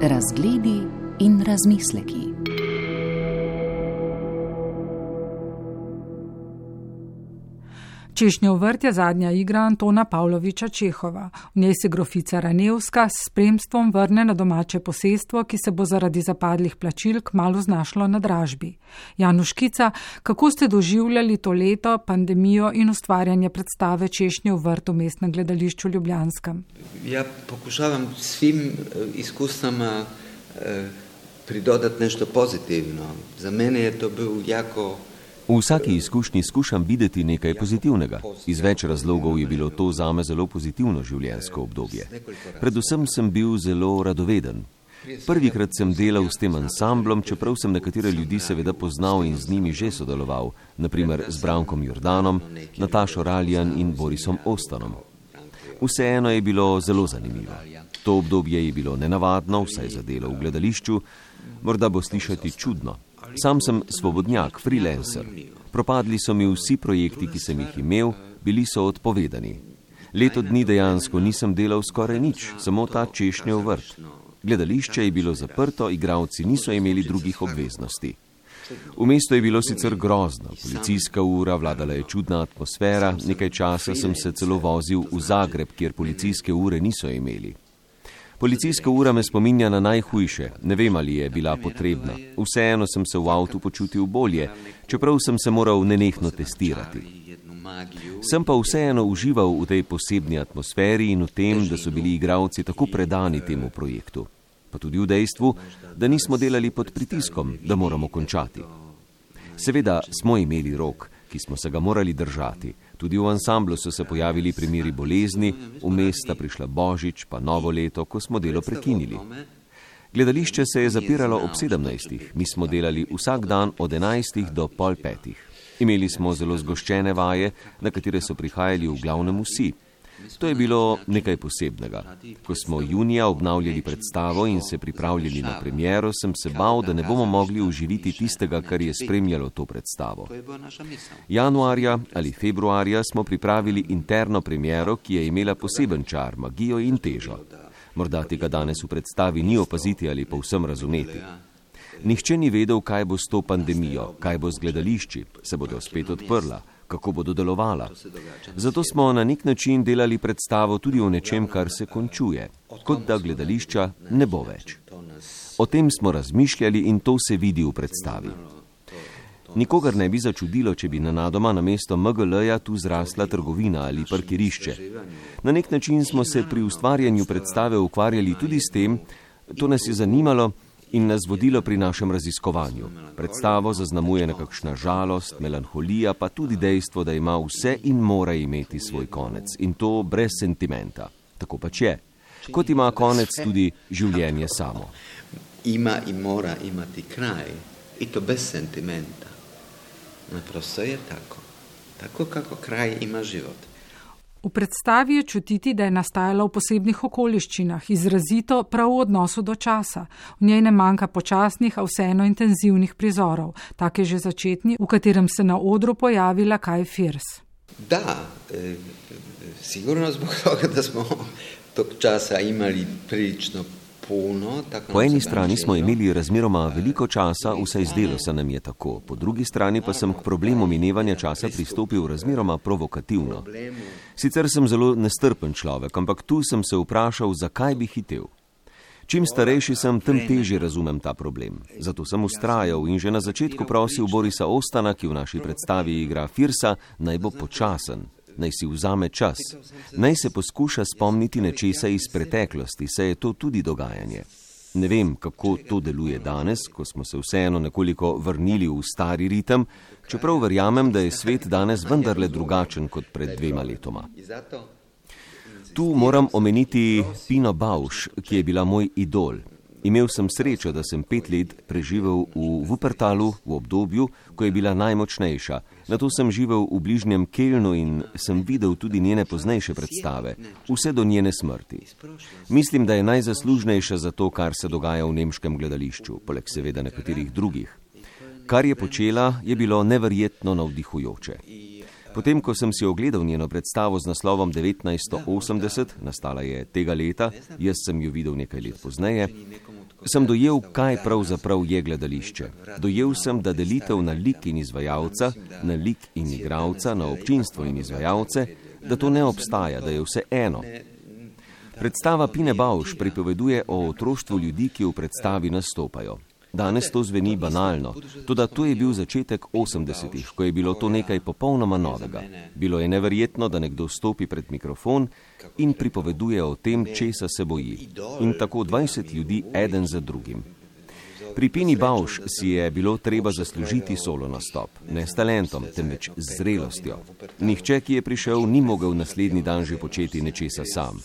Razgledi in razmisleki. Češnjev vrt je zadnja igra Antona Pavloviča Čehova. V njej se grofica Ranevska s spremstvom vrne na domače posestvo, ki se bo zaradi zapadlih plačil kmalo znašlo na dražbi. Januškica, kako ste doživljali to leto, pandemijo in ustvarjanje predstave Češnjev vrt v mestnem gledališču Ljubljanskem? Ja, pokušavam svim eh, izkustvama eh, pridodati nešto pozitivno. Za mene je to bil jako V vsaki izkušnji skušam videti nekaj pozitivnega. Iz več razlogov je bilo to zame zelo pozitivno življenjsko obdobje. Predvsem sem bil zelo radoveden. Prvikrat sem delal s tem ansamblom, čeprav sem nekatere ljudi seveda poznal in z njimi že sodeloval, naprimer z Brankom Jordanom, Natašo Raljan in Borisom Ostanom. Vseeno je bilo zelo zanimivo. To obdobje je bilo nenavadno, vsaj za delo v gledališču, morda bo slišati čudno. Sam sem svobodnjak, freelancer. Propadli so mi vsi projekti, ki sem jih imel, bili so odpovedani. Leto dni dejansko nisem delal skoraj nič, samo ta češnjev vrt. Gledališče je bilo zaprto, igravci niso imeli drugih obveznosti. V mestu je bilo sicer grozno, policijska ura, vladala je čudna atmosfera, nekaj časa sem se celo vozil v Zagreb, kjer policijske ure niso imeli. Policijska ura me spominja na najhujše, ne vem ali je bila potrebna. Vseeno sem se v avtu počutil bolje, čeprav sem se moral nenehno testirati. Sem pa vseeno užival v tej posebni atmosferi in v tem, da so bili igravci tako predani temu projektu. Pa tudi v dejstvu, da nismo delali pod pritiskom, da moramo končati. Seveda smo imeli rok, ki smo se ga morali držati. Tudi v ansamblu so se pojavili primeri bolezni, vmes sta prišla Božič, pa novo leto, ko smo delo prekinili. Gledališče se je zapiralo ob 17. Mi smo delali vsak dan od 11. do pol petih. Imeli smo zelo zgoščene vaje, na katere so prihajali v glavnem vsi. To je bilo nekaj posebnega. Ko smo junija obnavljali predstavo in se pripravljali na premiero, sem se bal, da ne bomo mogli uživiti tistega, kar je spremljalo to predstavo. Januarja ali februarja smo pripravili interno premiero, ki je imela poseben čar, magijo in težo. Morda tega danes v predstavi ni opaziti ali povsem razumeti. Nihče ni vedel, kaj bo s to pandemijo, kaj bo z gledališči, se bodo spet odprla kako bodo delovala. Zato smo na nek način delali predstavo tudi o nečem, kar se končuje, kot da gledališča ne bo več. O tem smo razmišljali in to se vidi v predstavi. Nikogar ne bi začudilo, če bi na nadoma na mesto MGL-ja tu zrasla trgovina ali parkirišče. Na nek način smo se pri ustvarjanju predstave ukvarjali tudi s tem, to nas je zanimalo, in nas vodilo pri našem raziskovanju. Predstavo zaznamuje nekakšna žalost, melanholija, pa tudi dejstvo, da ima vse in mora imeti svoj konec in to brez sentimenta. Tako pač je. Kot ima konec tudi življenje samo. Ima in mora imati kraj in to brez sentimenta. Naprosto je tako. Tako kako kraj ima život. V predstavi je čutiti, da je nastajala v posebnih okoliščinah, izrazito prav v odnosu do časa. V njej ne manjka počasnih, a vseeno intenzivnih prizorov, tak je že začetni, v katerem se na odru pojavila Kaj Firs. Da, e, sigurno zbog toga, da smo tok časa imali prilično Po eni strani smo imeli razmeroma veliko časa, vsaj zdelo se nam je tako, po drugi strani pa sem k problemu minevanja časa pristopil razmeroma provokativno. Sicer sem zelo nestrpen človek, ampak tu sem se vprašal, zakaj bi hitel. Čim starejši sem, tem težje razumem ta problem. Zato sem ustrajal in že na začetku prosil Borisa Ostana, ki v naši predstavi igra Firsa, naj bo počasen, naj si vzame čas, naj se poskuša spomniti nečesa iz preteklosti, saj je to tudi dogajanje. Ne vem, kako to deluje danes, ko smo se vseeno nekoliko vrnili v stari ritem, čeprav verjamem, da je svet danes vendarle drugačen kot pred dvema letoma. Tu moram omeniti Pino Bauš, ki je bila moj idol. Imel sem srečo, da sem pet let preživel v Wuppertalu v obdobju, ko je bila najmočnejša. Na to sem živel v bližnjem Kelnu in sem videl tudi njene poznejše predstave, vse do njene smrti. Mislim, da je najzaslužnejša za to, kar se dogaja v nemškem gledališču, poleg seveda nekaterih drugih. Kar je počela, je bilo neverjetno navdihujoče. Potem, ko sem si ogledal njeno predstavo z naslovom 1980, nastala je tega leta, jaz sem jo videl nekaj let pozneje, sem dojel, kaj pravzaprav je gledališče. Dojel sem, da delitev na lik in izvajalca, na lik in igralca, na občinstvo in izvajalce, da to ne obstaja, da je vse eno. Predstava Pine Bauš pripoveduje o otroštvu ljudi, ki v predstavi nastopajo. Danes to zveni banalno, tudi to je bil začetek 80-ih, ko je bilo to nekaj popolnoma novega. Bilo je neverjetno, da nekdo stopi pred mikrofon in pripoveduje o tem, česa se boji. In tako 20 ljudi, eden za drugim. Pri Pini Bauš si je bilo treba zaslužiti solo nastop, ne s talentom, temveč z zrelostjo. Nihče, ki je prišel, ni mogel naslednji dan že početi nečesa sam.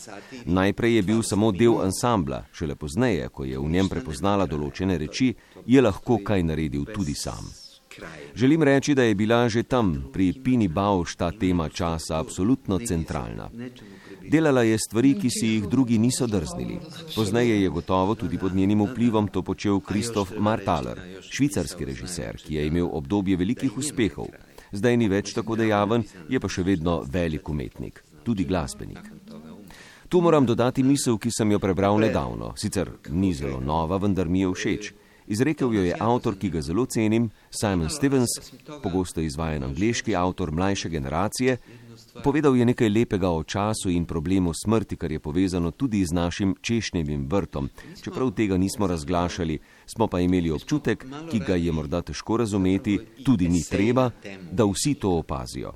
Najprej je bil samo del ansambla, šele pozneje, ko je v njem prepoznala določene reči, je lahko kaj naredil tudi sam. Želim reči, da je bila že tam, pri Pini Bauš, ta tema časa absolutno centralna. Delala je stvari, ki si jih drugi niso drznili. Pozneje je gotovo tudi pod njenim vplivom to počel Kristof Martaler, švicarski režiser, ki je imel obdobje velikih uspehov. Zdaj ni več tako dejaven, je pa še vedno velik umetnik, tudi glasbenik. Tu moram dodati misel, ki sem jo prebral nedavno. Sicer ni zelo nova, vendar mi je všeč. Izrekel jo je avtor, ki ga zelo cenim, Simon Stevens, pogosto izvajan angliški avtor mlajše generacije. Povedal je nekaj lepega o času in problemu smrti, kar je povezano tudi z našim češnjevim vrtom. Čeprav tega nismo razglašali, smo pa imeli občutek, ki ga je morda težko razumeti, tudi ni treba, da vsi to opazijo.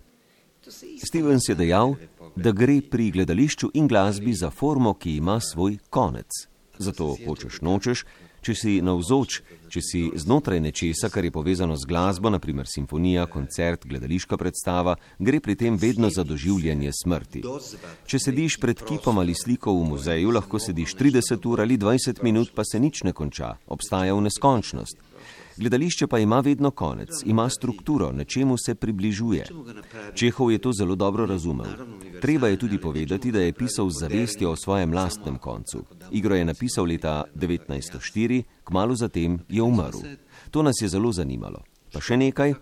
Stevens je dejal, da gre pri gledališču in glasbi za formo, ki ima svoj konec. Zato hočeš nočeš, če si navzoč, če si znotraj nečesa, kar je povezano z glasbo, naprimer simfonija, koncert, gledališka predstava, gre pri tem vedno za doživljanje smrti. Če sediš pred kipom ali sliko v muzeju, lahko sediš 30 ur ali 20 minut, pa se nič ne konča, obstaja v neskončnost. Gledališče pa ima vedno konec, ima strukturo, nečemu se približuje. Čehov je to zelo dobro razumel. Treba je tudi povedati, da je pisal z zavestjo o svojem lastnem koncu. Igro je napisal leta 1904, kmalo zatem je umrl. To nas je zelo zanimalo. Pa še nekaj.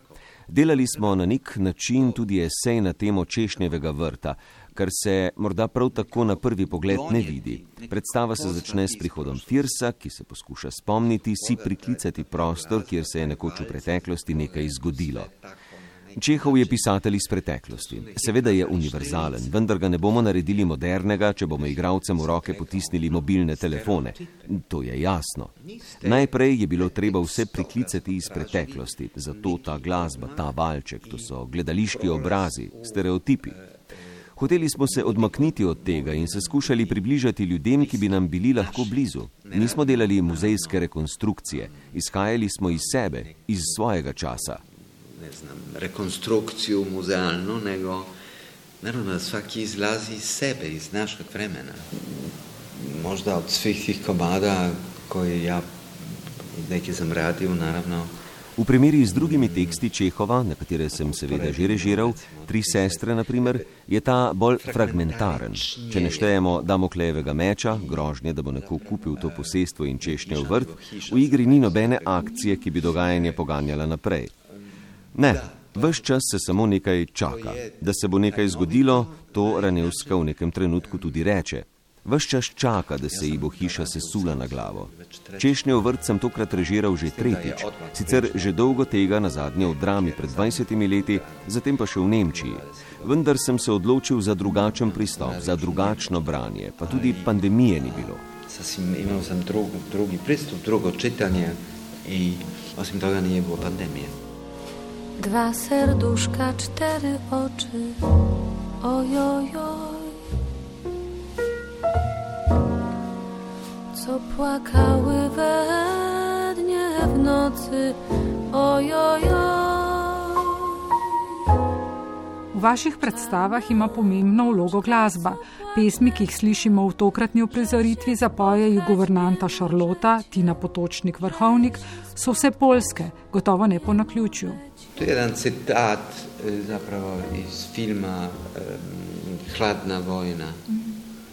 Delali smo na nek način tudi esej na temo češnjevega vrta, kar se morda prav tako na prvi pogled ne vidi. Predstava se začne s prihodom Firsa, ki se poskuša spomniti, si priklicati prostor, kjer se je nekoč v preteklosti nekaj zgodilo. Čehov je pisatelj iz preteklosti. Seveda je univerzalen, vendar ga ne bomo naredili modernega, če bomo igralcem v roke potisnili mobilne telefone. To je jasno. Najprej je bilo treba vse priklicati iz preteklosti, zato ta glasba, ta valček, to so gledališki obrazi, stereotipi. Hoteli smo se odmakniti od tega in se skušali približati ljudem, ki bi nam bili lahko blizu. Nismo delali muzejske rekonstrukcije, izhajali smo iz sebe, iz svojega časa. Ne znam, rekonstrukcijo muzealno, nego naravno da svaki izlazi iz sebe, iz našeg vremena. Možda od svih tih komada koje ja neki sam radio, naravno, V primeri z drugimi teksti Čehova, na katere sem seveda že režiral, Tri sestre, naprimer, je ta bolj fragmentaren. Če ne štejemo Damoklejevega meča, grožnje, da bo neko kupil to posestvo in češnje v vrt, v igri ni nobene akcije, ki bi dogajanje poganjala naprej. Ne, vse čas se samo nekaj čaka. Da se bo nekaj zgodilo, to Ranevska v nekem trenutku tudi reče. Ves čas čaka, da se ji bo hiša sesula na glavo. Češnjo vrt sem tokrat režiral že tretjič, sicer že dolgo tega, na zadnje v drami pred 20 leti, zatem pa še v Nemčiji. Vendar sem se odločil za drugačen pristop, za drugačno branje, pa tudi pandemije ni bilo. Imel sem drug, drugi pristop, drugo čitanje in osim tega ni bilo pandemije. Dva serduška, četiri oči, ojojoj. Co płakały we dnie w nocy. Ojojoj. V vaših predstavah ima pomembno vlogo glasba. Pesmi, ki jih slišimo v tokratni uprizoritvi, zapojejo guvernanta Šarlota, Tina Potočnik, vrhovnik, so vse polske, gotovo ne po naključju. To je en citat eh, zapravo iz filma um, Hladna vojna. Mm.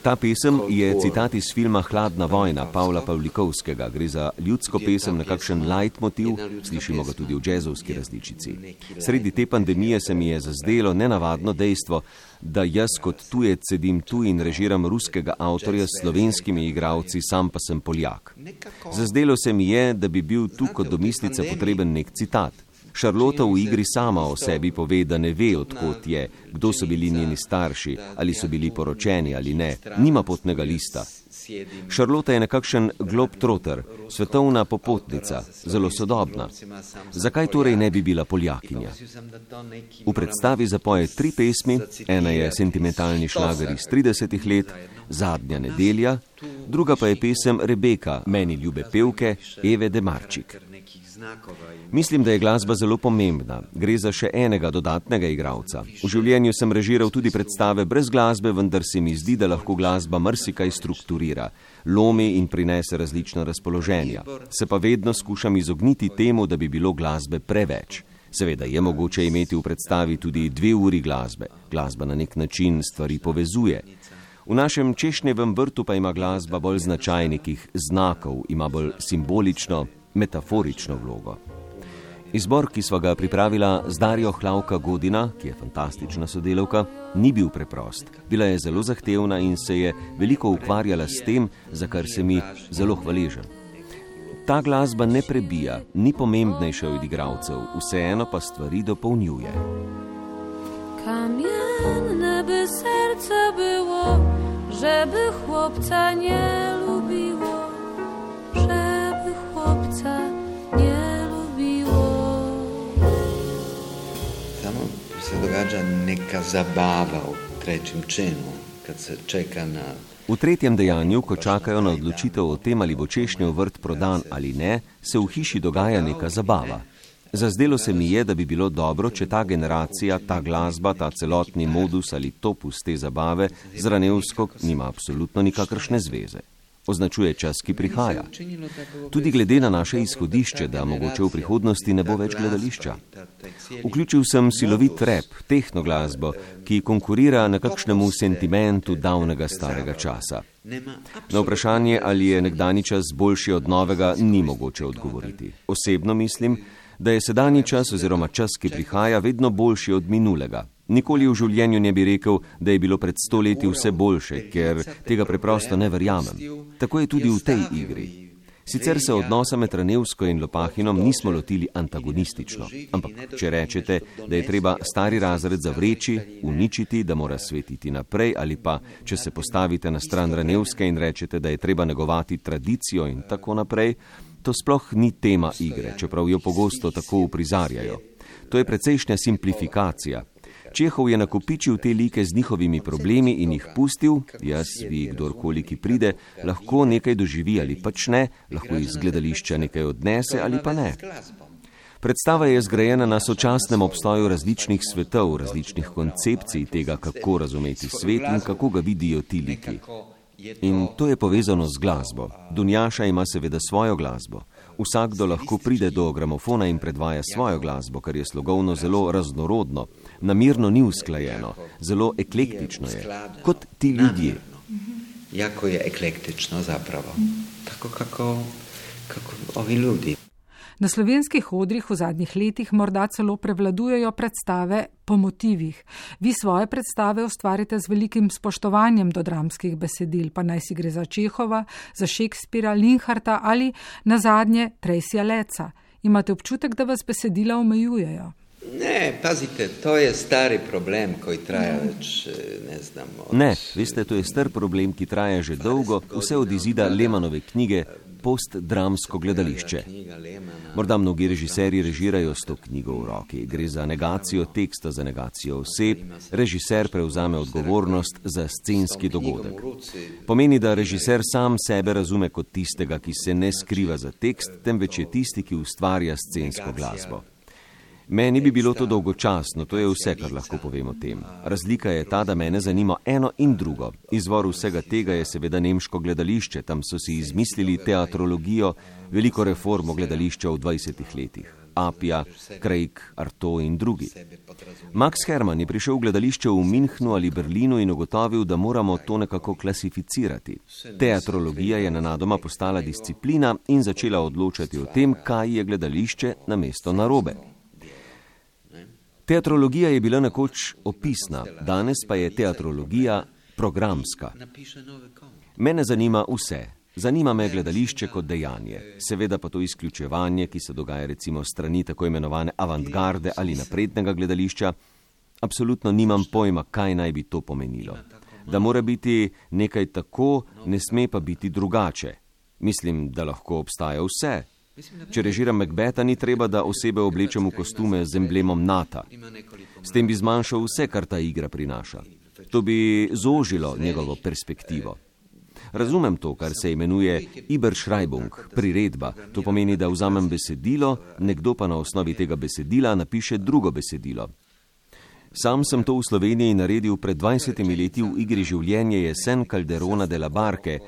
Ta pesem je citat iz filma Hladna vojna Pavla Pavlikovskega. Gre za ljudsko pesem na kakšen leitmotiv, slišimo ga tudi v džezovski različici. Sredi te pandemije se mi je zazdelo nenavadno dejstvo, da jaz kot tujec sedim tu in režiram ruskega avtorja s slovenskimi igravci, sam pa sem Poljak. Zazdelo se mi je, da bi bil tu kot domislica potreben nek citat. Šarlota v igri sama o sebi pove, da ne ve, odkot je, kdo so bili njeni starši, ali so bili poročeni ali ne, nima potnega lista. Šarlota je nekakšen globetrotter, svetovna popotnica, zelo sodobna. Zakaj torej ne bi bila poljakinja? V predstavi zapoje tri pesmi, ena je sentimentalni šlager iz 30 let, zadnja nedelja, druga pa je pesem Rebeka, meni ljube pevke, Eve Demarčik. Mislim, da je glasba zelo pomembna. Gre za še enega dodatnega igralca. V življenju sem režiral tudi predstave brez glasbe, vendar se mi zdi, da lahko glasba mrsikaj strukturira, lomi in prinese različna razpoloženja. Se pa vedno skušam izogniti temu, da bi bilo glasbe preveč. Seveda je mogoče imeti v predstavi tudi dve uri glasbe. Glasba na nek način stvari povezuje. V našem češnjevem vrtu pa ima glasba bolj značajnih znakov, ima bolj simbolično, metaforično vlogo. Izbor, ki smo ga pripravila z Darijo Hlavka Godina, ki je fantastična sodelavka, ni bil preprost. Bila je zelo zahtevna in se je veliko ukvarjala s tem, za kar se mi zelo hvaležen. Ta glasba ne prebija, ni pomembnejša od igralcev, vseeno pa stvari dopolnjuje. Kamienne by serce było, żeby chłopca nie događa neka zabava v trećem činu, kad se čeka na V tretjem dejanju, ko čakajo na odločitev o tem, ali bo češnjev vrt prodan ali ne, se v hiši dogaja neka zabava. Zazdelo se mi je, da bi bilo dobro, če ta generacija, ta glasba, ta celotni modus ali topus te zabave z Ranevsko nima absolutno nikakršne zveze. Označuje čas, ki prihaja. Tudi glede na naše izhodišče, da mogoče v prihodnosti ne bo več gledališča. Vključil sem silovit rep, tehno glasbo, ki konkurira nekakšnemu sentimentu davnega starega časa. Na vprašanje, ali je nekdani čas boljši od novega, ni mogoče odgovoriti. Osebno mislim, da je sedanji čas oziroma čas, ki prihaja, vedno boljši od minulega. Nikoli v življenju ne bi rekel, da je bilo pred stoletji vse boljše, ker tega preprosto ne verjamem. Tako je tudi v tej igri. Sicer se odnosa med Ranevsko in Lopahinom nismo lotili antagonistično, ampak če rečete, da je treba stari razred zavreči, uničiti, da mora svetiti naprej, ali pa če se postavite na stran Ranevske in rečete, da je treba negovati tradicijo in tako naprej, to sploh ni tema igre, čeprav jo pogosto tako uprizarjajo. To je precejšnja simplifikacija. Čehov je nakopičil te like z njihovimi problemi in jih pustil, jaz, vi, kdorkoli, ki pride, lahko nekaj doživi ali pač ne, lahko iz gledališča nekaj odnese ali pa ne. Predstava je zgrajena na sočasnem obstoju različnih svetov, različnih koncepcij tega, kako razumeti svet in kako ga vidijo ti liki. In to je povezano z glasbo. Dunjaša ima seveda svojo glasbo. Vsakdo lahko pride do gramofona in predvaja svojo glasbo, kar je slogovno zelo raznorodno, namirno ni usklajeno, zelo eklektično je, kot ti ljudje. Jako je eklektično zapravo. Tako kako, kako ovi ljudi. Na slovenskih odrih v zadnjih letih morda celo prevladujejo predstave po motivih. Vi svoje predstave ustvarite z velikim spoštovanjem do dramskih besedil, pa naj si gre za Čehova, za Šekspira, Linharta ali na zadnje Tracyja Leca. Imate občutek, da vas besedila omejujejo? Ne, pazite, to je stari problem, ki traja več, ne znam. Od... Ne, veste, to je star problem, ki traja že dolgo, vse od izida Lemanove knjige Postdramsko gledališče. Morda mnogi režiserji režirajo s to knjigo v roki. Gre za negacijo teksta, za negacijo oseb. Režiser prevzame odgovornost za scenski dogodek. Pomeni, da režiser sam sebe razume kot tistega, ki se ne skriva za tekst, temveč je tisti, ki ustvarja scensko glasbo. Meni bi bilo to dolgočasno, to je vse, kar lahko povem o tem. Razlika je ta, da mene zanima eno in drugo. Izvor vsega tega je seveda nemško gledališče, tam so si izmislili teatrologijo, veliko reformo gledališča v 20 letih. Apija, Craig, Arto in drugi. Max Herman je prišel v gledališče v Minhnu ali Berlinu in ugotovil, da moramo to nekako klasificirati. Teatrologija je nenadoma postala disciplina in začela odločati o tem, kaj je gledališče na mesto narobe. Teatrologija je bila nekoč opisna, danes pa je teatrologija programska. Mene zanima vse. Zanima me gledališče kot dejanje, seveda pa to izključevanje, ki se dogaja recimo strani tako imenovane avantgarde ali naprednega gledališča. Absolutno nimam pojma, kaj naj bi to pomenilo. Da mora biti nekaj tako, ne sme pa biti drugače. Mislim, da lahko obstaja vse. Če režiram Macbeta, ni treba, da osebe oblečem v kostume z emblemom NATO. S tem bi zmanjšal vse, kar ta igra prinaša. To bi zožilo njegovo perspektivo. Razumem to, kar se imenuje Iberschreibung, priredba. To pomeni, da vzamem besedilo, nekdo pa na osnovi tega besedila napiše drugo besedilo. Sam sem to v Sloveniji naredil pred 20 leti v igri Življenje jesen Calderona de la Barke,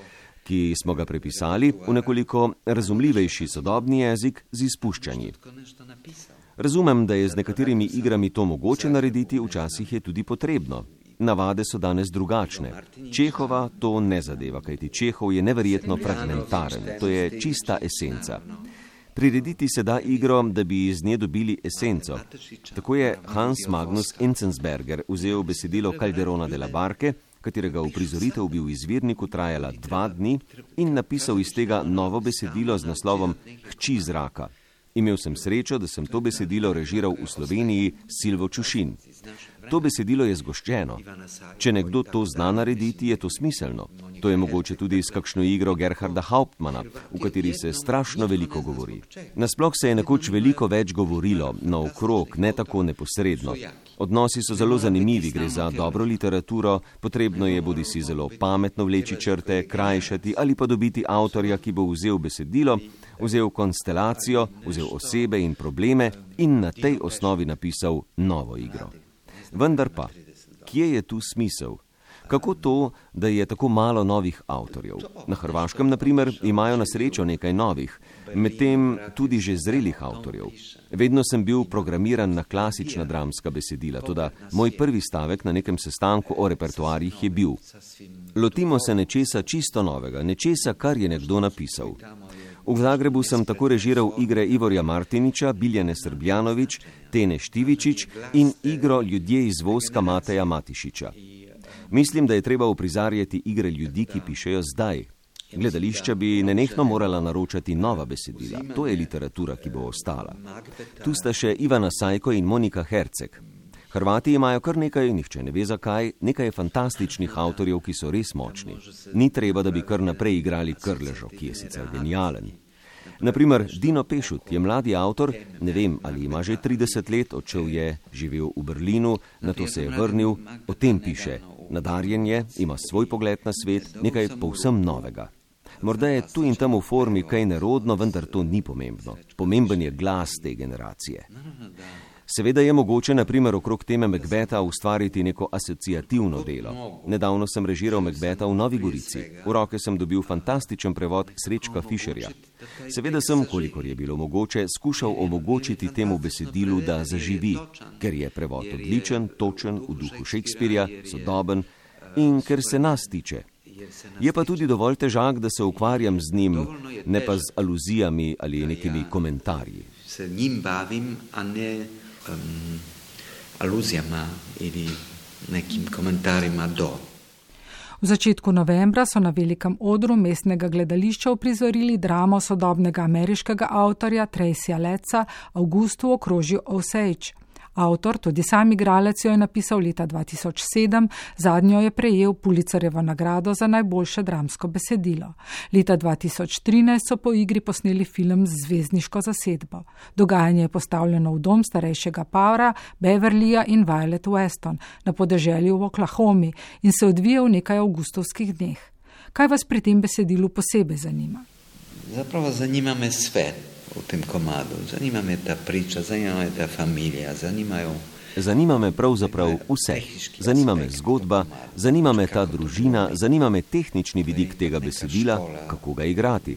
ki smo ga prepisali v nekoliko razumljivejši sodobni jezik z izpuščanji. Razumem, da je z nekaterimi igrami to mogoče narediti, včasih je tudi potrebno. Navade so danes drugačne. Čehova to ne zadeva, kajti Čehov je neverjetno fragmentaren, to je čista esenca. Prirediti se da igro, da bi iz nje dobili esenco. Tako je Hans Magnus Enzensberger vzel besedilo Calderona de la Barke, katerega uprizoritev bi v izvirniku trajala dva dni, in napisal iz tega novo besedilo z naslovom Hči zraka. Imel sem srečo, da sem to besedilo režiral v Sloveniji Silvo Čušin. To besedilo je zgoščeno. Če nekdo to zna narediti, je to smiselno. To je mogoče tudi s kakšno igro Gerharda Hauptmana, v kateri se strašno veliko govori. Nasploh se je nekoč veliko več govorilo, naokrog, ne tako neposredno. Odnosi so zelo zanimivi, gre za dobro literaturo, potrebno je bodi si zelo pametno vleči črte, krajšati ali pa dobiti avtorja, ki bo vzel besedilo, vzel konstelacijo, vzel osebe in probleme in na tej osnovi napisal novo igro. Vendar pa, kje je tu smisel? Kako to, da je tako malo novih avtorjev? Na Hrvaškem, na primer, imajo na srečo nekaj novih, medtem tudi že zrelih avtorjev. Vedno sem bil programiran na klasična dramska besedila, tudi moj prvi stavek na nekem sestanku o repertoarjih je bil: Lotimo se nečesa čisto novega, nečesa, kar je nekdo napisal. V Zagrebu sem tako režiral igre Ivorja Martiniča, Biljane Srbljanovič, Tene Štivičič in igro Ljudje iz Voska Mateja Matišiča. Mislim, da je treba uprizarjati igre ljudi, ki pišejo zdaj. Gledališča bi nenehno morala naročati nova besedila. To je literatura, ki bo ostala. Tu sta še Ivana Sajko in Monika Herceg. Hrvati imajo kar nekaj, nihče ne ve zakaj, nekaj fantastičnih avtorjev, ki so res močni. Ni treba, da bi kar naprej igrali Krležo, ki je sicer genijalen. Naprimer, Dino Pešut je mladi avtor, ne vem, ali ima že 30 let, odšel je, živel v Berlinu, na to se je vrnil, o tem piše. Nadarjen je, ima svoj pogled na svet, nekaj povsem novega. Morda je tu in tam v formi kaj nerodno, vendar to ni pomembno. Pomemben je glas te generacije. Seveda je mogoče, naprimer, okrog teme Macbeta ustvariti neko asociativno delo. Nedavno sem režiral Macbeta v Novi Gorici. V roke sem dobil fantastičen prevod Srečka Fischerja. Seveda sem, kolikor je bilo mogoče, skušal omogočiti temu besedilu, da zaživi, ker je prevod odličen, točen, v duhu Shakespearja, sodoben in ker se nas tiče. Je pa tudi dovolj težak, da se ukvarjam z njim, ne pa z aluzijami ali nekimi komentarji. Se njim bavim, a ne um, aluzijama ili nekim komentarima do. V začetku novembra so na velikem odru mestnega gledališča uprizorili dramo sodobnega ameriškega avtorja Tracyja Leca Augustu okrožju Osage. Avtor, tudi sam igralec, jo je napisal leta 2007, zadnjo je prejel Pulicarjevo nagrado za najboljše dramsko besedilo. Leta 2013 so po igri posneli film z zvezdniško zasedbo. Dogajanje je postavljeno v dom starejšega Paura, Beverlyja in Violet Weston na podeželju v Oklahomi in se odvija v nekaj avgustovskih dneh. Kaj vas pri tem besedilu posebej zanima? Zapravo zanima me svet v tem komadu. Zanima me ta priča, zanima me ta familija, zanimajo. Zanima me pravzaprav vse. Zanima me zgodba, zanima me ta družina, zanima me tehnični vidik tega besedila, kako ga igrati.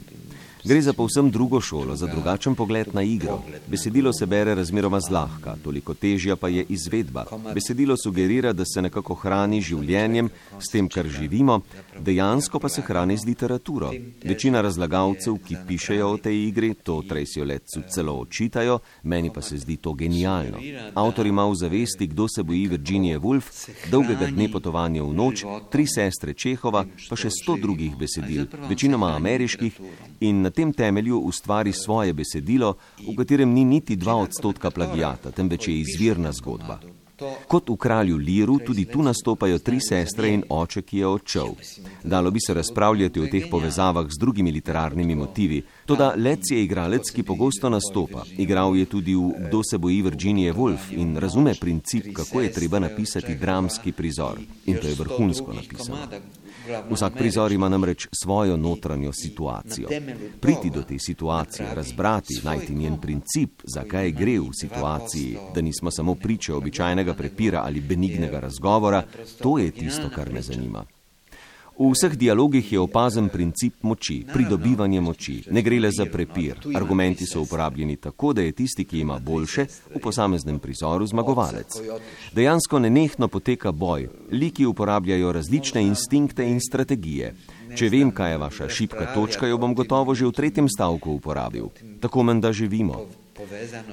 Gre za povsem drugo šolo, za drugačen pogled na igro. Besedilo se bere razmeroma zlahka, toliko težja pa je izvedba. Besedilo sugerira, da se nekako hrani življenjem, s tem, kar živimo, dejansko pa se hrani z literaturo. Večina razlagalcev, ki pišejo o tej igri, to Tracyju Letcu celo očitajo, meni pa se zdi to genialno. Avtor ima v zavesti, kdo se boji Virginije Woolf, dolgega dne potovanja v noč, tri sestre Čehova, pa še sto drugih besedil, večinoma ameriških, in na tem temelju ustvari svoje besedilo, v katerem ni niti dva odstotka plagijata, temveč je izvirna zgodba. Kot v kralju Liru, tudi tu nastopajo tri sestre in oče, ki je odšel. Dalo bi se razpravljati o teh povezavah z drugimi literarnimi motivi, toda Lec je igralec, ki pogosto nastopa. Igral je tudi v Kdo se boji Virginije Woolf in razume princip, kako je treba napisati dramski prizor. In to je vrhunsko napisano. Vsak prizor ima namreč svojo notranjo situacijo. Priti do te situacije, razbrati, najti njen princip, zakaj gre v situaciji, da nismo samo priče običajnega prepira ali benignega razgovora, to je tisto, kar me zanima. V vseh dialogih je opazen princip moči, pridobivanje moči. Ne gre le za prepir. Argumenti so uporabljeni tako, da je tisti, ki ima boljše, v posameznem prizoru zmagovalec. Dejansko nenehno poteka boj. Liki uporabljajo različne instinkte in strategije. Če vem, kaj je vaša šipka točka, jo bom gotovo že v tretjem stavku uporabil. Tako menda živimo.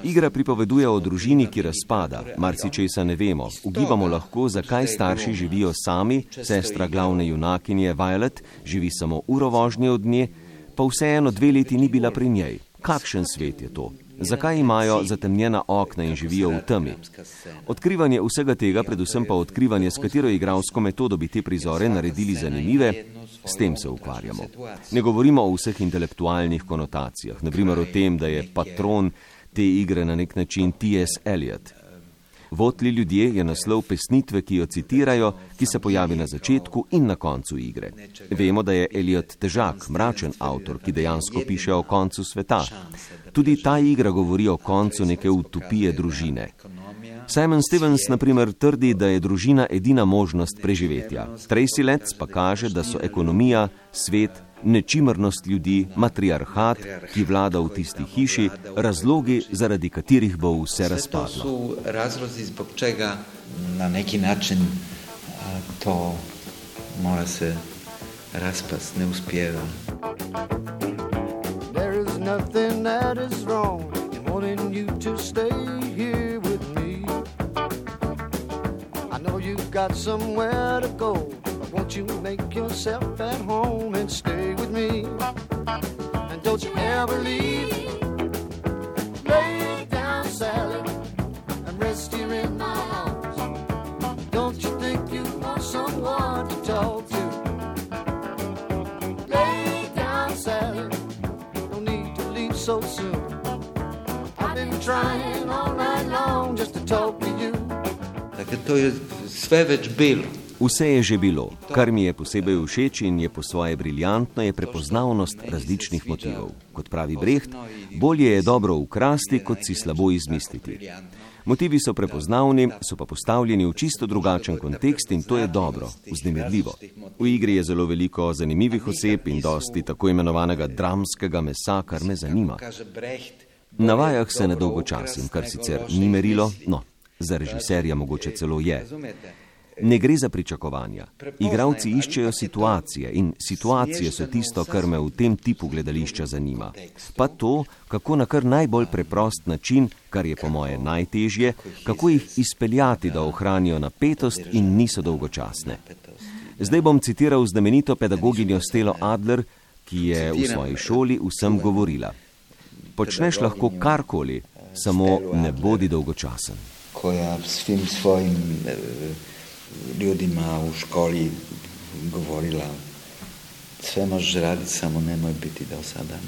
Igra pripoveduje o družini, ki razpada, marsičesa ne vemo. Ugibamo lahko, zakaj starši živijo sami, sestra glavne junakinje Violet živi samo uro vožnje od nje, pa vseeno dve leti ni bila pri njej. Kakšen svet je to? Zakaj imajo zatemnjena okna in živijo v temi? Odkrivanje vsega tega, predvsem pa odkrivanje, s katero igralsko metodo bi te prizore naredili zanimive, s tem se ukvarjamo. Ne govorimo o vseh intelektualnih konotacijah, naprimer o tem, da je patron te igre na nek način T.S. Eliot. Votli ljudje je naslov pesnitve, ki jo citirajo, ki se pojavi na začetku in na koncu igre. Vemo, da je Eliot težak, mračen avtor, ki dejansko piše o koncu sveta. Tudi ta igra govori o koncu neke utopije družine. Simon Stevens, na primer, trdi, da je družina edina možnost preživetja. Tracy Letts pa kaže, da so ekonomija, svet, nečimrnost ljudi, matriarhat, ki vlada v tisti hiši, razlogi, zaradi katerih bo vse razpadlo. Razlozi, zbog čega na neki način to mora se razpasti, ne uspeva. There is nothing that is wrong in wanting you to stay here got somewhere to go. Won't you make yourself at home and stay with me? And don't you ever leave. Me? Lay down, Sally, and rest here in my arms. Don't you think you want someone to talk to? Lay down, Sally, no need to leave so soon. I've been trying all night long just to talk to you. Takie to jest sve već bilo. Vse je že bilo. Kar mi je posebej všeč in je po svoje briljantno, je prepoznavnost različnih motivov. Kot pravi Brecht, bolje je dobro ukrasti, kot si slabo izmisliti. Motivi so prepoznavni, so pa postavljeni v čisto drugačen kontekst in to je dobro, vznemirljivo. V igri je zelo veliko zanimivih oseb in dosti tako imenovanega dramskega mesa, kar me zanima. Na vajah se nedolgočasim, kar sicer ni merilo, no, za režiserja mogoče celo je. Ne gre za pričakovanja. Igravci iščejo situacije in situacije so tisto, kar me v tem tipu gledališča zanima. Pa to, kako na kar najbolj preprost način, kar je po moje najtežje, kako jih izpeljati, da ohranijo napetost in niso dolgočasne. Zdaj bom citiral znamenito pedagoginjo Stelo Adler, ki je v svoji šoli vsem govorila. Počneš lahko karkoli, samo ne bodi dolgočasen. Ko ja svim svojim ljudima u školi govorila sve možeš raditi, samo nemoj biti dosadan.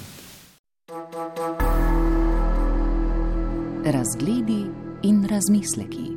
Razgledi in razmisleki.